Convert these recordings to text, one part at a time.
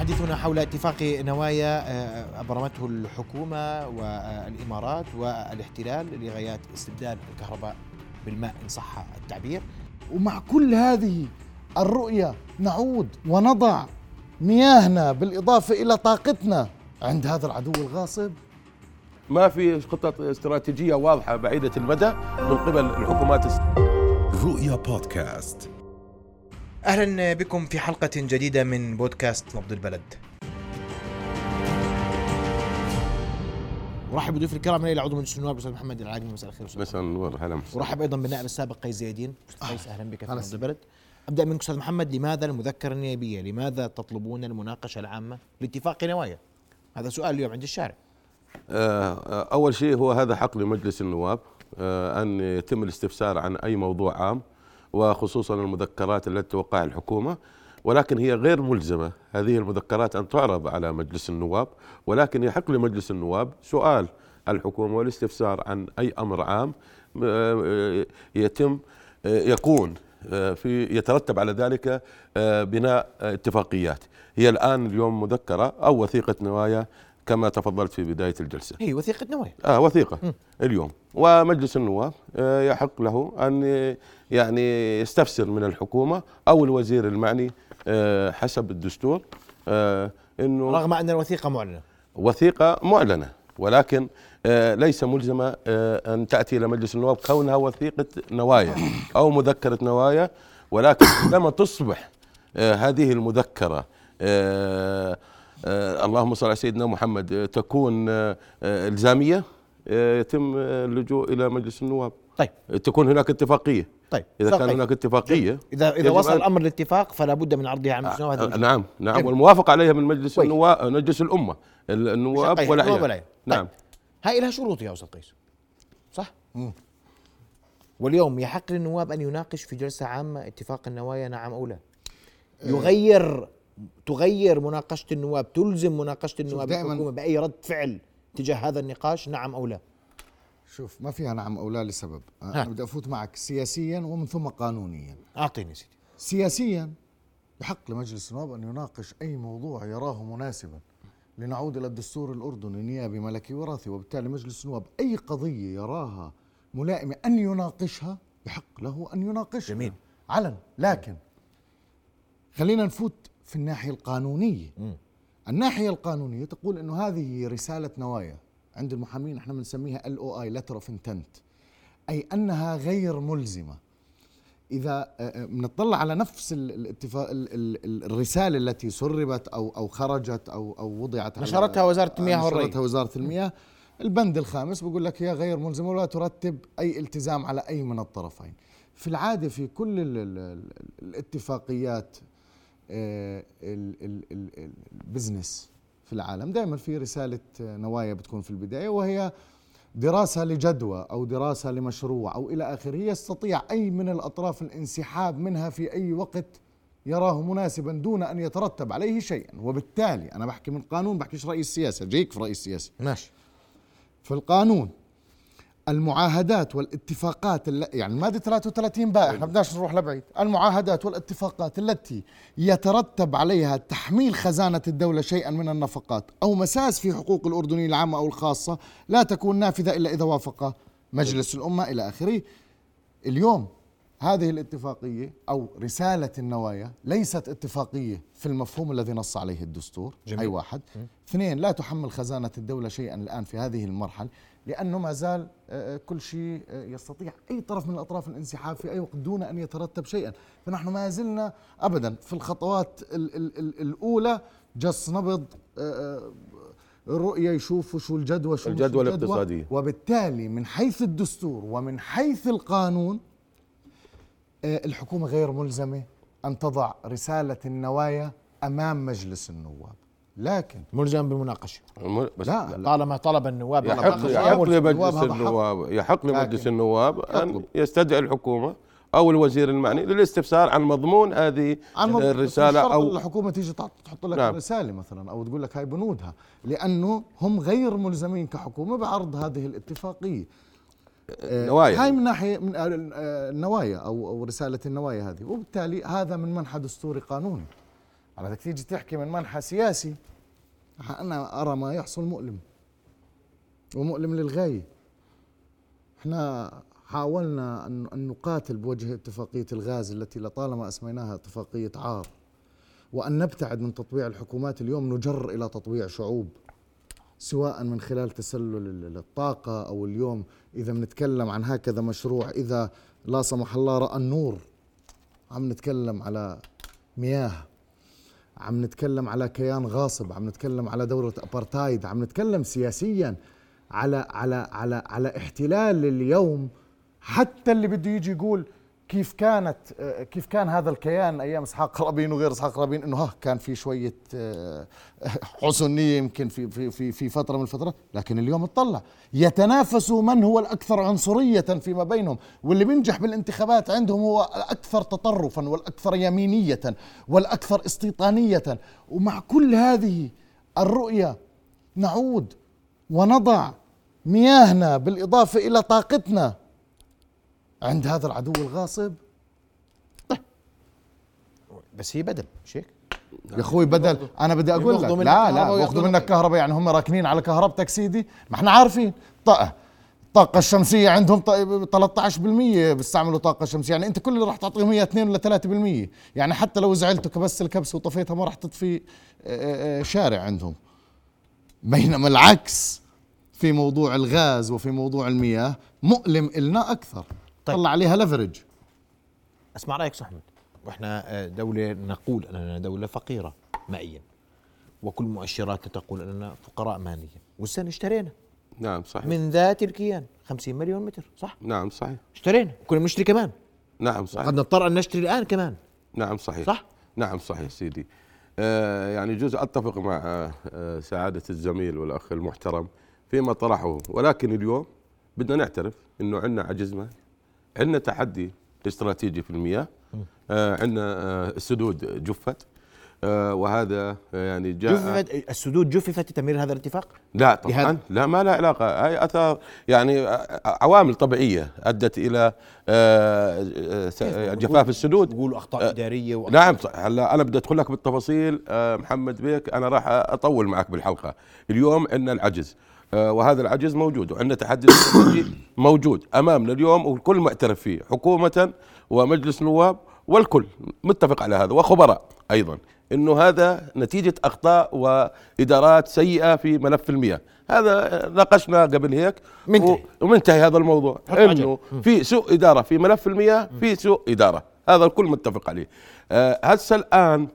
حديثنا حول اتفاق نوايا آه، أبرمته الحكومة والإمارات والاحتلال لغايات استبدال الكهرباء بالماء إن صح التعبير. ومع كل هذه الرؤية نعود ونضع مياهنا بالإضافة إلى طاقتنا عند هذا العدو الغاصب. ما في خطط استراتيجية واضحة بعيدة المدى من قبل الحكومات رؤيا بودكاست. أهلا بكم في حلقة جديدة من بودكاست نبض البلد. ارحب بضيوف الكرام إلى عضو مجلس النواب الاستاذ محمد العاقمي مساء الخير مساء النور هلا. ارحب أيضا بالنائب السابق قيس زيدين أستاذ قيس أهلا بك في نبض البلد. أبدأ منك أستاذ محمد لماذا المذكرة النيابية؟ لماذا تطلبون المناقشة العامة لاتفاق نوايا؟ هذا سؤال اليوم عند الشارع. آه، آه، أول شيء هو هذا حق لمجلس النواب آه، أن يتم الاستفسار عن أي موضوع عام. وخصوصا المذكرات التي توقعها الحكومة ولكن هي غير ملزمة. هذه المذكرات أن تعرض على مجلس النواب ولكن يحق لمجلس النواب سؤال الحكومة والاستفسار عن أي أمر عام آه، آه، يتم آه، يكون في يترتب على ذلك بناء اتفاقيات. هي الآن اليوم مذكرة أو وثيقة نوايا كما تفضلت في بداية الجلسة. هي وثيقة نوايا. آه وثيقة. اليوم. ومجلس النواب آه يحق له أن ي- يعني يستفسر من الحكومة أو الوزير المعني آه حسب الدستور آه أنه رغم أن الوثيقة معلنة. وثيقة معلنة ولكن ليس ملزمة آه أن تأتي إلى مجلس النواب كونها وثيقة نوايا أو مذكرة نوايا ولكن عندما تصبح هذه المذكرة آه اللهم صل على سيدنا محمد آه تكون آه آه إلزامية آه يتم آه، اللجوء إلى مجلس النواب طيب تكون هناك اتفاقية طيب إذا كان طيب. هناك اتفاقية اذا إذا وصل الأمر لاتفاق فلا بد من عرضها على مجلس النواب آه،. نعم نعم جميل. والموافق عليها من مجلس. النواب مجلس الأمة ال- النواب. والعيال. نعم طيب. هاي لها شروط يا أستاذ قيس صح؟ واليوم يحق للنواب أن يناقش في جلسة عامة اتفاق النوايا نعم أو لا يغير تغير مناقشة النواب تلزم مناقشة النواب الحكومة بأي رد فعل تجاه هذا النقاش نعم أو لا؟ شوف ما فيها نعم أو لا لسبب. ها. أنا بدي أفوت معك سياسيا ومن ثم قانونيا. أعطيني سيدي. سياسيا يحق لمجلس النواب أن يناقش أي موضوع يراه مناسبا. لنعود إلى الدستور الأردني نيابي ملكي وراثي وبالتالي مجلس النواب أي قضية يراها ملائمة أن يناقشها يحق له أن يناقشها. جميل. علن. لكن خلينا نفوت في الناحية القانونية. مم. الناحية القانونية تقول أنه هذه رسالة نوايا عند المحامين إحنا بنسميها ال أو اي letter of intent. أي أنها غير ملزمة. إذا آه، آه، بنطلع على نفس ال- الاتفاق ال- ال- ال- الرسالة التي سربت أو أو خرجت أو أو وضعت نشرتها وزارة المياه آه، والري. نشرتها وزارة المياه. البند الخامس بيقول لك هي غير ملزمة ولا ترتب أي التزام على أي من الطرفين. في العادة في كل ال ال ال الاتفاقيات ال business في العالم. دائما في رسالة آه، نوايا بتكون في البداية وهي دراسة لجدوى أو دراسة لمشروع أو إلى آخره يستطيع أي من الأطراف الانسحاب منها في أي وقت يراه مناسبا دون أن يترتب عليه شيئا. وبالتالي أنا بحكي من قانون بحكيش رأي السياسة جيك في رأي السياسة ماشي. في القانون المعاهدات والاتفاقات يعني المادة 33 بقى إحنا بدناش نروح لبعيد. المعاهدات والاتفاقات التي يترتب عليها تحميل خزانة الدولة شيئا من النفقات أو مساس في حقوق الأردنيين العامة أو الخاصة لا تكون نافذة إلا إذا وافق مجلس الأمة إلى آخره. اليوم هذه الاتفاقية أو رسالة النوايا ليست اتفاقية في المفهوم الذي نص عليه الدستور جميل. أي واحد اثنين لا تحمل خزانة الدولة شيئا الآن في هذه المرحلة لأنه ما زال آه، كل شيء آه، يستطيع أي طرف من الأطراف الانسحاب في أي وقت دون أن يترتب شيئا فنحن ما زلنا أبدا في الخطوات ال ال ال الأولى جس نبض آه، آه، الرؤية يشوفوا شو الجدوى شو الجدوى. الاقتصادية. وبالتالي من حيث الدستور ومن حيث القانون آه، الحكومة غير ملزمة أن تضع رسالة النوايا أمام مجلس النواب لكن ملزم بالمناقشه الم- بس لا لا طالما طلب النواب يحق يحق لمجلس. النواب يحق لمجلس النواب يطلب. يستدعي الحكومة أو الوزير المعني للاستفسار عن مضمون هذه عن مض- الرسالة أو الحكومة تيجي تحط تحط لك نعم. رسالة مثلا أو تقول لك هاي بنودها لأنه هم غير ملزمين كحكومة بعرض هذه الاتفاقية آه، نوايا. هاي من ناحية من آه، النوايا أو أو رسالة النوايا هذه. وبالتالي هذا من منحى دستوري قانوني. على بدك تيجي تحكي من منحى سياسي أنا أرى ما يحصل مؤلم. ومؤلم للغاية. إحنا حاولنا أن أن نقاتل بوجه اتفاقية الغاز التي لطالما أسميناها اتفاقية عار. وأن نبتعد من تطبيع الحكومات اليوم نجر إلى تطبيع شعوب. سواء من خلال تسلل الطاقة أو اليوم إذا بنتكلم عن هكذا مشروع إذا لا سمح الله رأى النور. عم نتكلم على مياه عم نتكلم على كيان غاصب عم نتكلم على دولة أبرتايد عم نتكلم سياسيا على على على على احتلال اليوم. حتى اللي بده يجي يقول كيف كانت آه، كيف كان هذا الكيان أيام إسحاق رابين وغير إسحاق رابين؟ إنه ها كان في شوية آه، حسن نيه يمكن في في في في فترة من الفترات لكن اليوم اطلع. يتنافسوا من هو الأكثر عنصرية فيما بينهم واللي بينجح بالانتخابات عندهم هو الأكثر تطرفا والأكثر يمينية والأكثر استيطانية. ومع كل هذه الرؤية نعود ونضع مياهنا بالإضافة إلى طاقتنا. عند هذا العدو الغاصب. بس هي بدل مش هيك؟ يا أخوي بدل أنا بدي أقول لك. بياخذوا لا لا ويأخذوا منك كهرباء يعني هم راكنين على كهربتك سيدي ما إحنا عارفين. طاقة. الطاقة الشمسية عندهم ط- 13% بيستعملوا طاقة شمسية يعني أنت كل اللي راح تعطيهم هي 2 ولا 3% يعني حتى لو زعلت وكبست الكبسة وطفيتها ما راح تطفي آه، آه، شارع عندهم. بينما العكس في موضوع الغاز وفي موضوع المياه مؤلم إلنا أكثر. طيب. طلع عليها ليفرج أسمع رأيك أحمد. وإحنا آه، دولة نقول أننا دولة فقيرة مائيا وكل مؤشراتنا تقول أننا فقراء ماليا. والسنة اشترينا. نعم صحيح. من ذات الكيان 50 مليون متر صح؟ نعم صحيح. اشترينا. كنا بنشتري كمان. نعم صحيح. قد نضطر أن نشتري الآن كمان. نعم صحيح. صح؟ نعم صحيح سيدي. آه يعني جزء أتفق مع آه سعادة الزميل والأخ المحترم فيما طرحه. ولكن اليوم بدنا نعترف إنه عندنا عجز مالي عندنا تحدي استراتيجي في المياه. آه عندنا آه السدود جفت. آه وهذا يعني جاء جففت السدود جففت لتمرير هذا الاتفاق؟ لا طبعا. لا ما لا علاقة. هاي اثار يعني عوامل طبيعية أدت إلى س- جفاف السدود. بيقولوا أخطاء إدارية وأخطاء نعم. هلا أنا بدي أدخل لك بالتفاصيل. محمد بيك أنا راح أطول معك بالحلقة. اليوم عندنا العجز. وهذا العجز موجود وعندنا تحدي موجود أمامنا اليوم والكل معترف فيه حكومة ومجلس نواب والكل متفق على هذا وخبراء أيضا إنه هذا نتيجة أخطاء وإدارات سيئة في ملف المياه. هذا ناقشنا قبل هيك منتهي. ومنتهي هذا الموضوع. إنه في سوء إدارة في ملف المياه في سوء إدارة. هذا الكل متفق عليه. آه، هسه الآن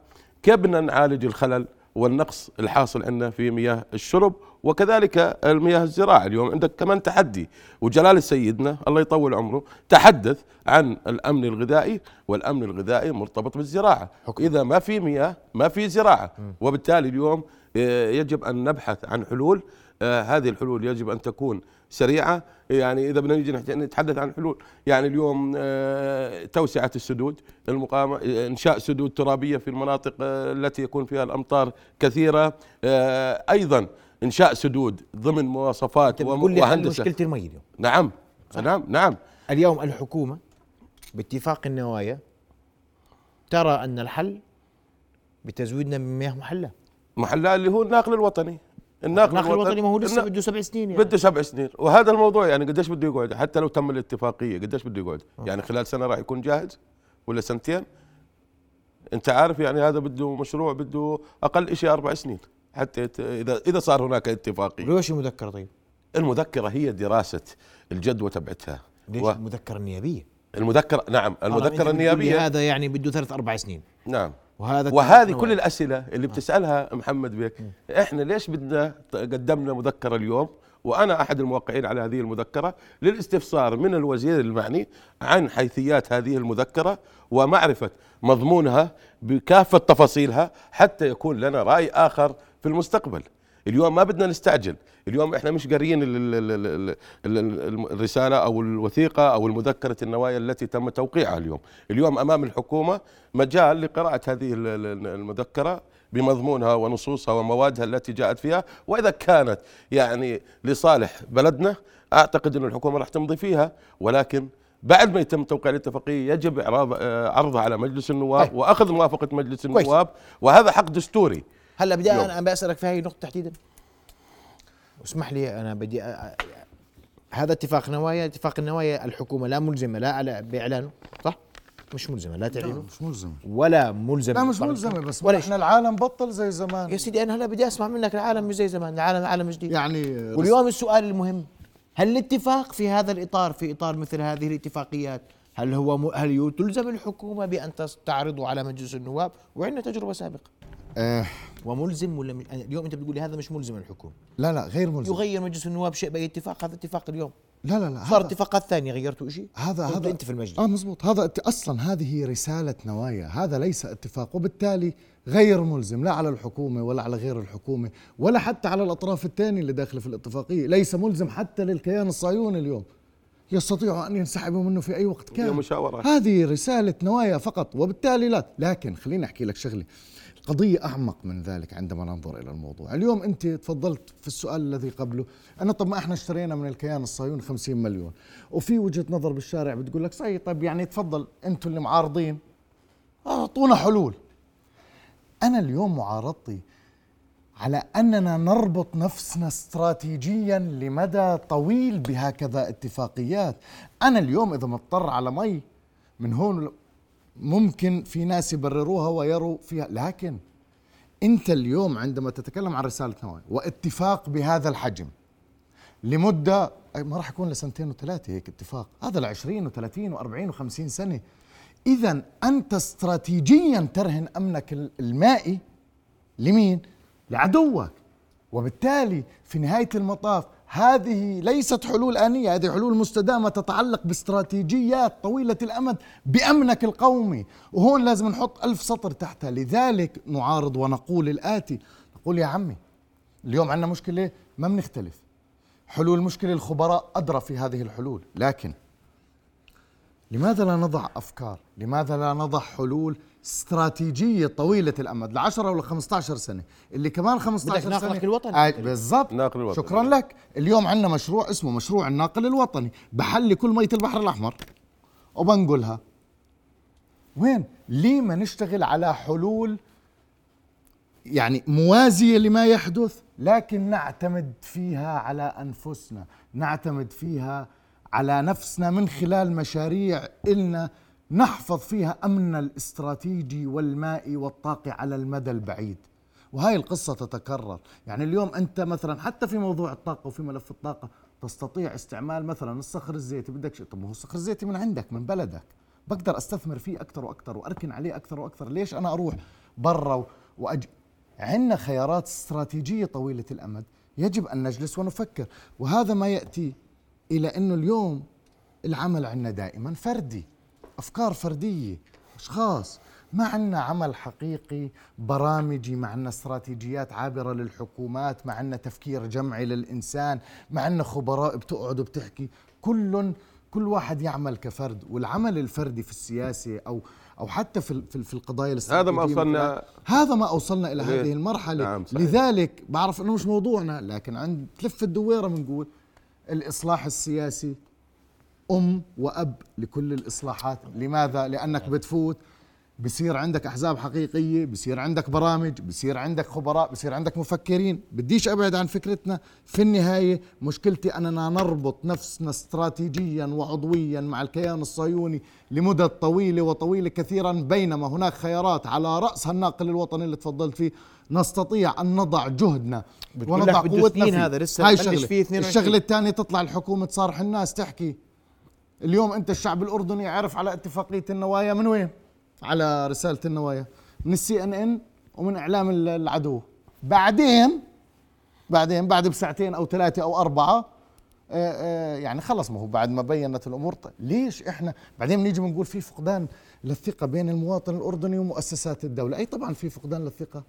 كيف بدنا نعالج الخلل والنقص الحاصل عندنا في مياه الشرب وكذلك المياه الزراعة. اليوم عندك كمان تحدي وجلال سيدنا الله يطول عمره تحدث عن الأمن الغذائي والأمن الغذائي مرتبط بالزراعة. إذا ما في مياه ما في زراعة. وبالتالي اليوم آه، يجب أن نبحث عن حلول هذه الحلول يجب أن تكون سريعة. يعني إذا بدنا نيجي نتحدث عن حلول يعني اليوم آه، توسعة السدود المقامة آه، إنشاء سدود ترابية في المناطق آه، التي يكون فيها الأمطار كثيرة. آه، أيضا إنشاء سدود ضمن مواصفات وهندسة. مشكلة المي اليوم. نعم نعم نعم. اليوم الحكومة باتفاق النوايا ترى أن الحل بتزويدنا من مياه محلاه محلها اللي هو الناقل الوطني. الناقل, الناقل الوطني ما هو لسه بده سبع سنين يعني. بده سبع سنين. وهذا الموضوع يعني قديش بده يقعد؟ حتى لو تم الاتفاقية قديش بده يقعد؟ يعني خلال سنة راح يكون جاهز ولا سنتين؟ أنت عارف يعني هذا بده مشروع بده أقل شيء أربع سنين حتى اذا إذا صار هناك اتفاقية. ليش المذكرة طيب؟ المذكرة هي دراسة الجدوى تبعتها. ليش؟ و- المذكرة النيابية؟ المذكره نعم المذكرة لي النيابية. هذا يعني بده ثلاث أربع سنين. نعم. وهذا وهذه كل. الأسئلة اللي بتسألها محمد بيك. إحنا ليش بدنا قدمنا مذكرة اليوم؟ وأنا أحد الموقعين على هذه المذكرة للاستفسار من الوزير المعني عن حيثيات هذه المذكرة ومعرفة مضمونها بكافة تفاصيلها حتى يكون لنا رأي آخر في المستقبل. اليوم ما بدنا نستعجل. اليوم إحنا مش قاريين ال- ال- ال- ال- ال- ال- الرسالة أو الوثيقة أو المذكرة النوايا التي تم توقيعها اليوم. اليوم أمام الحكومة مجال لقراءة هذه ال- ال- المذكرة بمضمونها ونصوصها وموادها التي جاءت فيها. وإذا كانت يعني لصالح بلدنا أعتقد إن الحكومة راح تمضي فيها. ولكن بعد ما يتم توقيع الاتفاقية يجب آه، عرضها على مجلس النواب طيب. وأخذ موافقة مجلس. النواب. وهذا حق دستوري. هلا بدي. أنا بسالك في هاي النقطة تحديدا. اسمح لي أنا بدي أ... هذا اتفاق نوايا اتفاق النوايا الحكومة لا ملزمة لا على بإعلانه صح؟ مش ملزمة لا تعلينه مش ملزم ولا ملزمة. لا مش. ملزمة بس ولا إحنا. العالم بطل زي زمان. يا سيدي أنا هلا بدي أسمع منك العالم مش زي زمان العالم عالم جديد. يعني واليوم السؤال المهم هل الاتفاق في هذا الإطار في إطار مثل هذه الاتفاقيات هل هو م... هل تلزم الحكومة بأن تعرضه على مجلس النواب؟ وعندنا تجربة سابقة. آه. وملزم ولا م... اليوم أنت بتقول لي هذا مش ملزم الحكومة. لا لا غير ملزم. يغير مجلس النواب شيء بأي اتفاق؟ هذا اتفاق اليوم. لا لا لا صار هذا- اتفاقات ثانية غيرتوا شيء هذا هذا أنت في المجلس. آه مزبوط هذا أصلا هذه رسالة نوايا. هذا ليس اتفاق وبالتالي غير ملزم لا على الحكومة ولا على غير الحكومة ولا حتى على الأطراف الثانية اللي داخلة في الاتفاقية. ليس ملزم حتى للكيان الصهيوني اليوم. يستطيعوا أن ينسحبوا منه في أي وقت كان. هي مشاورات. هذه رسالة نوايا فقط وبالتالي لا. لكن خليني أحكي لك شغلة. القضية أعمق من ذلك عندما ننظر إلى الموضوع. اليوم أنت تفضلت في السؤال الذي قبله. أنا طب ما إحنا اشترينا من الكيان الصهيوني 50 مليون. وفي وجهة نظر بالشارع بتقول لك صحيح طيب يعني تفضل أنتم اللي معارضين. أعطونا حلول. أنا اليوم معارضتي على أننا نربط نفسنا استراتيجيا لمدى طويل بهكذا اتفاقيات. أنا اليوم إذا مضطر على مي من هون ممكن في ناس يبرروها ويروا فيها. لكن انت اليوم عندما تتكلم عن رسالة نوايا واتفاق بهذا الحجم لمدة ما راح يكون لسنتين وثلاثة هيك اتفاق. هذا ل 20 و30 و40 و50 سنة. اذا أنت استراتيجيا ترهن أمنك ال- المائي لمين؟ لعدوك. وبالتالي في نهاية المطاف هذه ليست حلول آنية هذه حلول مستدامة تتعلق باستراتيجيات طويلة الأمد بأمنك القومي وهون لازم نحط ألف سطر تحتها. لذلك نعارض ونقول الآتي. نقول يا عمي اليوم عندنا مشكلة ما بنختلف. حلول مشكلة الخبراء أدرى في هذه الحلول. لكن لماذا لا نضع أفكار؟ لماذا لا نضع حلول استراتيجية طويلة الأمد؟ ل 10 ولا 15 سنة. اللي كمان 15 بدك سنه ناقلك الوطني. آه بالضبط. ناقل الوطني. شكرا لك. اليوم عندنا مشروع اسمه مشروع الناقل الوطني. بحل كل ميه البحر الأحمر. وبنقلها وين؟ ليه ما نشتغل على حلول يعني موازية لما يحدث لكن نعتمد فيها على أنفسنا. نعتمد فيها على نفسنا من خلال مشاريع إلنا نحفظ فيها أمننا الاستراتيجي والمائي والطاقي على المدى البعيد. وهاي القصة تتكرر. يعني اليوم أنت مثلا حتى في موضوع الطاقة وفي ملف الطاقة تستطيع استعمال مثلا الصخر الزيتي بدك شيء طب ما هو الصخر الزيتي من عندك من بلدك. بقدر أستثمر فيه أكثر وأكثر وأركن عليه أكثر وأكثر. ليش أنا أروح برا واج؟ عندنا خيارات استراتيجية طويلة الأمد. يجب أن نجلس ونفكر. وهذا ما يأتي إلى إنه اليوم العمل عندنا دائما فردي أفكار فردية أشخاص ما عندنا عمل حقيقي برامجي ما عندنا استراتيجيات عابرة للحكومات ما عندنا تفكير جمعي للإنسان ما عندنا خبراء بتقعد وبتحكي كل كل واحد يعمل كفرد والعمل الفردي في السياسة أو أو حتى في في في القضايا هذا ما الاستراتيجية وصلنا- مثل- هذا ما أوصلنا إلى؟ هذه المرحلة نعم، صحيح. لذلك بعرف إنه مش موضوعنا لكن عند تلف الدويرة بنقول الإصلاح السياسي أم وأب لكل الإصلاحات. لماذا؟ لأنك بتفوت بصير عندك أحزاب حقيقية بصير عندك برامج بصير عندك خبراء بصير عندك مفكرين. بديش أبعد عن فكرتنا. في النهاية مشكلتي اننا نربط نفسنا استراتيجيا وعضويا مع الكيان الصهيوني لمدد طويلة وطويلة كثيرا بينما هناك خيارات على رأس الناقل الوطني اللي تفضلت فيه. نستطيع أن نضع جهدنا ونضع قوتنا فيه. هذا، لسه هاي شغلة. فيه 22. الشغلة الثانية تطلع الحكومة تصارح الناس تحكي اليوم أنت الشعب الأردني عرف على اتفاقية النوايا من وين؟ على رسالة النوايا من السي ان ان ومن إعلام ال- العدو. بعدين بعدين بعد بساعتين أو ثلاثة أو أربعة آه، آه، يعني خلص ما هو بعد ما بينت الأمور. طيب ليش إحنا؟ بعدين بنيجي بنقول في فقدان للثقة بين المواطن الأردني ومؤسسات الدولة. أي طبعا في فقدان للثقة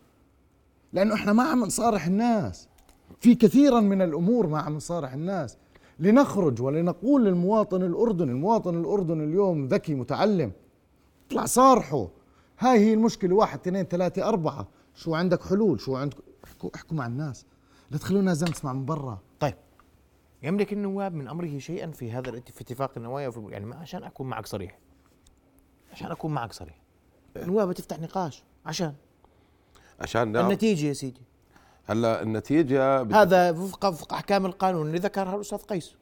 لأنه إحنا ما عم نصارح الناس. في كثيرا من الأمور ما عم نصارح الناس. لنخرج ولنقول للمواطن الأردني المواطن الأردني اليوم ذكي متعلم اطلع صارحه. هاي هي المشكلة. واحد اثنين ثلاثة أربعة. شو عندك حلول؟ شو عندك؟ احكوا, احكوا مع الناس. لا تخلونا زي نسمع من برا. طيب. يملك النواب من أمره شيئا في هذا في اتفاق النوايا وفي يعني ما عشان أكون معك صريح. عشان أكون معك صريح. النواب تفتح نقاش. عشان. عشان نعم. النتيجة يا سيدي. هلأ النتيجة بت- هذا وفق وفق أحكام القانون. اللي ذكرها الأستاذ قيس.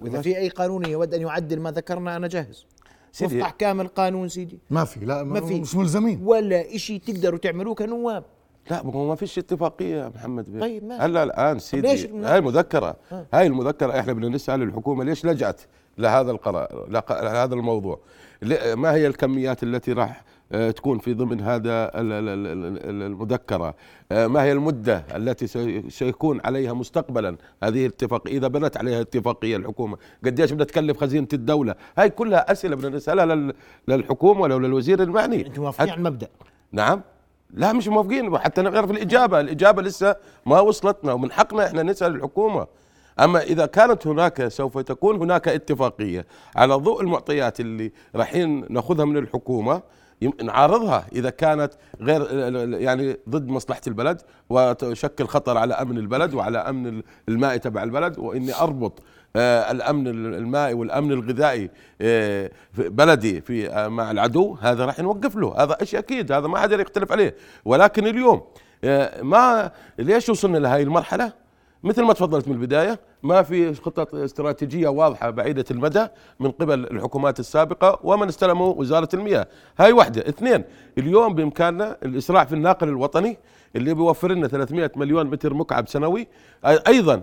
وإذا في أي قانون يود أن يعدل ما ذكرنا أنا جاهز. وفق احكام القانون سيدي. ما في لا ما في. مش ملزمين. ولا شيء تقدروا تعملوه كنواب. لا ما هو ما فيش اتفاقية يا محمد بيه طيب، ماشي. هلا الآن سيدي. ليش؟ هاي المذكرة. هاي المذكرة إحنا بدنا نسأل الحكومة ليش لجأت لهذا القرار لق- لهذا الموضوع. ما هي الكميات التي راح آه، تكون في ضمن هذا ال- ال- ال- ال- المذكرة. آه، ما هي المدة التي سي- سيكون عليها مستقبلا؟ هذه الاتفاقيه إذا بنت عليها اتفاقية الحكومة قديش بدها تكلف خزينة الدولة؟ هاي كلها أسئلة بدنا نسألها لل- للحكومة ولو للوزير المعني أنتم موافقين على المبدأ؟ نعم. لا مش موافقين. حتى نعرف الإجابة. الإجابة لسه ما وصلتنا ومن حقنا إحنا نسأل الحكومة. أما إذا كانت هناك سوف تكون هناك اتفاقية على ضوء المعطيات اللي رايحين ناخذها من الحكومة يم- نعارضها إذا كانت غير يعني ضد مصلحة البلد وتشكل خطر على أمن البلد وعلى أمن المائي تبع البلد وإني أربط آه، الأمن المائي والأمن الغذائي آه، بلدي في آه، مع العدو هذا راح نوقف له هذا شيء أكيد هذا ما حدا يختلف عليه. ولكن اليوم ما ليش وصلنا لهي المرحلة؟ مثل ما تفضلت من البداية ما في خطط استراتيجية واضحة بعيدة المدى من قبل الحكومات السابقة ومن استلموا وزارة المياه. هاي واحدة. اثنين اليوم بإمكاننا الإسراع في الناقل الوطني اللي بيوفر لنا 300 مليون متر مكعب سنوي. أيضا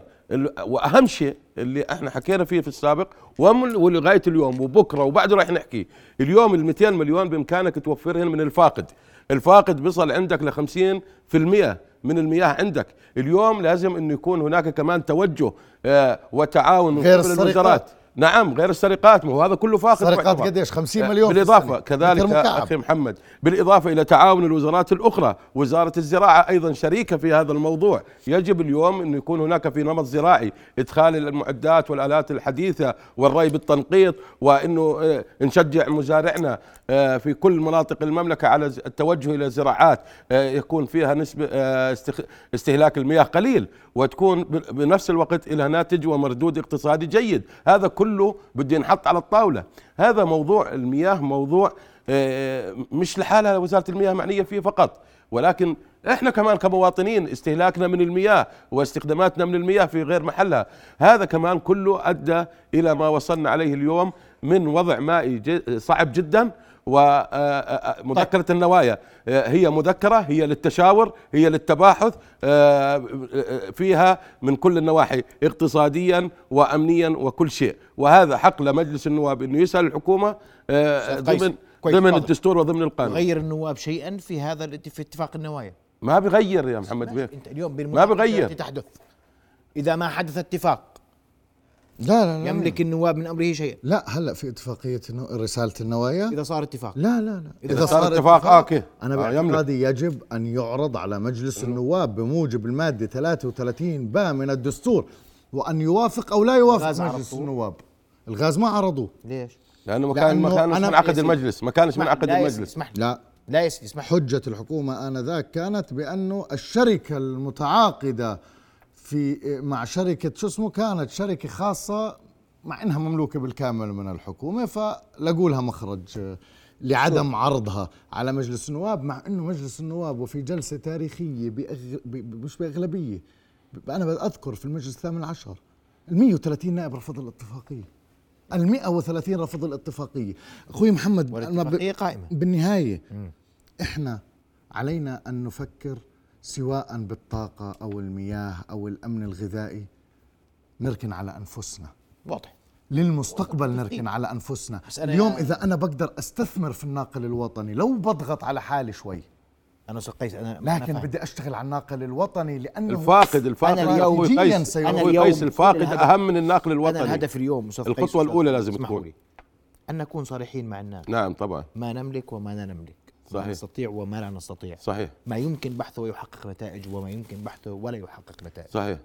وأهم شيء اللي إحنا حكينا فيه في السابق ولغاية اليوم وبكرة وبعده راح نحكي. اليوم ال 200 مليون بإمكانك توفرهن من الفاقد. الفاقد بيصل عندك ل 50% من المياه عندك اليوم لازم إنه يكون هناك كمان توجه آه، وتعاون من قبل. الوزارات نعم غير السرقات ما هو هذا كله فاقد سرقات. قديش 50 آه، مليون بالإضافة. كذلك. أخي محمد بالإضافة إلى تعاون الوزارات الأخرى وزارة الزراعة أيضا شريكة في هذا الموضوع يجب اليوم انه يكون هناك في نمط زراعي إدخال المعدات والآلات الحديثة والري بالتنقيط وإنه آه، نشجع مزارعنا آه، في كل مناطق المملكة على التوجه إلى زراعات يكون فيها نسبه استهلاك المياه قليل وتكون بنفس الوقت لها ناتج ومردود اقتصادي جيد هذا كله بده ينحط على الطاولة. هذا موضوع المياه موضوع آه، مش لحالها وزارة المياه معنية فيه فقط. ولكن إحنا كمان كمواطنين استهلاكنا من المياه واستخداماتنا من المياه في غير محلها. هذا كمان كله أدى إلى ما وصلنا عليه اليوم من وضع مائي صعب جدا. ومذكرة النوايا. آه، هي مذكرة هي للتشاور هي للتباحث آه، آه، فيها من كل النواحي اقتصاديا وأمنيا وكل شيء. وهذا حق لمجلس النواب أنه يسأل الحكومة آه، ضمن ضمن. الدستور وضمن القانون. غير النواب شيئا في هذا في اتفاق النوايا؟ ما بغير يا محمد بيه. أنت اليوم ما بغير. تحدث. إذا ما حدث اتفاق لا لا لا يملك النواب من أمره شيئا. لا هلا في اتفاقية النو- رسالة النوايا؟ إذا صار اتفاق. لا لا لا. إذا صار اتفاق، آه، okay. أنا آه، يملك. باعتقادي يجب أن يعرض على مجلس النواب بموجب المادة 33 باء من الدستور وأن يوافق أو لا يوافق الغاز مجلس عرضوه؟ النواب. الغاز ما عرضوه. ليش؟ لأنه ما كان ما لأنه كانش أنا- من عقد يا سيدي. المجلس. ما كانش من اسمح- عقد لا يا سيدي، المجلس. اسمح لي. لا. لا لي. حجة الحكومة آنذاك كانت بأنه الشركة المتعاقدة في مع شركة شو اسمه كانت شركة خاصة مع إنها مملوكة بالكامل من الحكومة فلقوا لها مخرج آه، لعدم عرضها على مجلس النواب مع إنه مجلس النواب وفي جلسة تاريخية بأغ... ب... مش بأغلبية أنا بذكر في المجلس الثامن عشر ال 130 نائب رفضوا الاتفاقية ال 130 رفضوا الاتفاقية. أخوي محمد أنا ب... قائمة. بالنهاية إحنا علينا أن نفكر سواء بالطاقة أو المياه أو الأمن الغذائي نركن على أنفسنا. واضح. للمستقبل نركن على أنا- اليوم إذا أنا بقدر أستثمر في الناقل الوطني لو بضغط على حالي شوي. أنا قيس أنا أنا لكن فاهم. بدي أشتغل على الناقل الوطني لأنه الفاقد الفاقد أنا اليوم- قيس سيكون- أنا أخوي اليوم قيس الفاقد أهم من الناقل أنا الوطني. الهدف اليوم أستاذ- الأولى لازم تكون. لي. أن نكون صريحين مع الناس. نعم طبعا. ما نملك وما لا نملك. صحيح. نستطيع وما لا نستطيع. صحيح. ما يمكن بحثه ويحقق نتائج وما يمكن بحثه ولا يحقق نتائج. صحيح.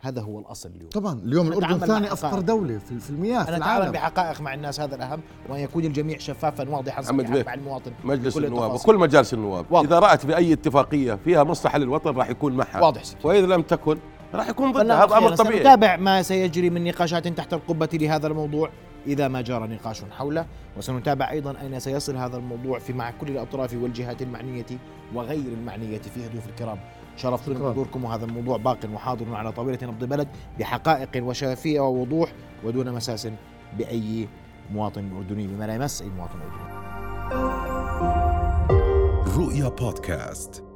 هذا هو الأصل اليوم. طبعا اليوم الأردن ثاني افقر حقائق. دولة في في المياه أنا أتعامل بحقائق مع الناس هذا الأهم. وأن يكون الجميع شفافا واضحا صريحا مع المواطن. مجلس النواب. وكل مجالس النواب. واضح. إذا رأت بأي اتفاقية فيها مصلحة للوطن راح يكون معها. واضح سيدي. وإذا لم تكن راح يكون ضدها. هذا أمر. طبيعي سنتابع ما سيجري من نقاشات تحت القبة لهذا الموضوع. إذا ما جرى نقاش حوله. وسنتابع أيضا أين سيصل هذا الموضوع في مع كل الأطراف والجهات المعنية وغير المعنية فيه ضيوف الكرام. شرفتنا. بحضوركم وهذا الموضوع باق وحاضر على طاولة نبض بلد بحقائق وشفافية ووضوح ودون مساس بأي مواطن أردني بما لا يمس أي مواطن أردني. رؤيا بودكاست.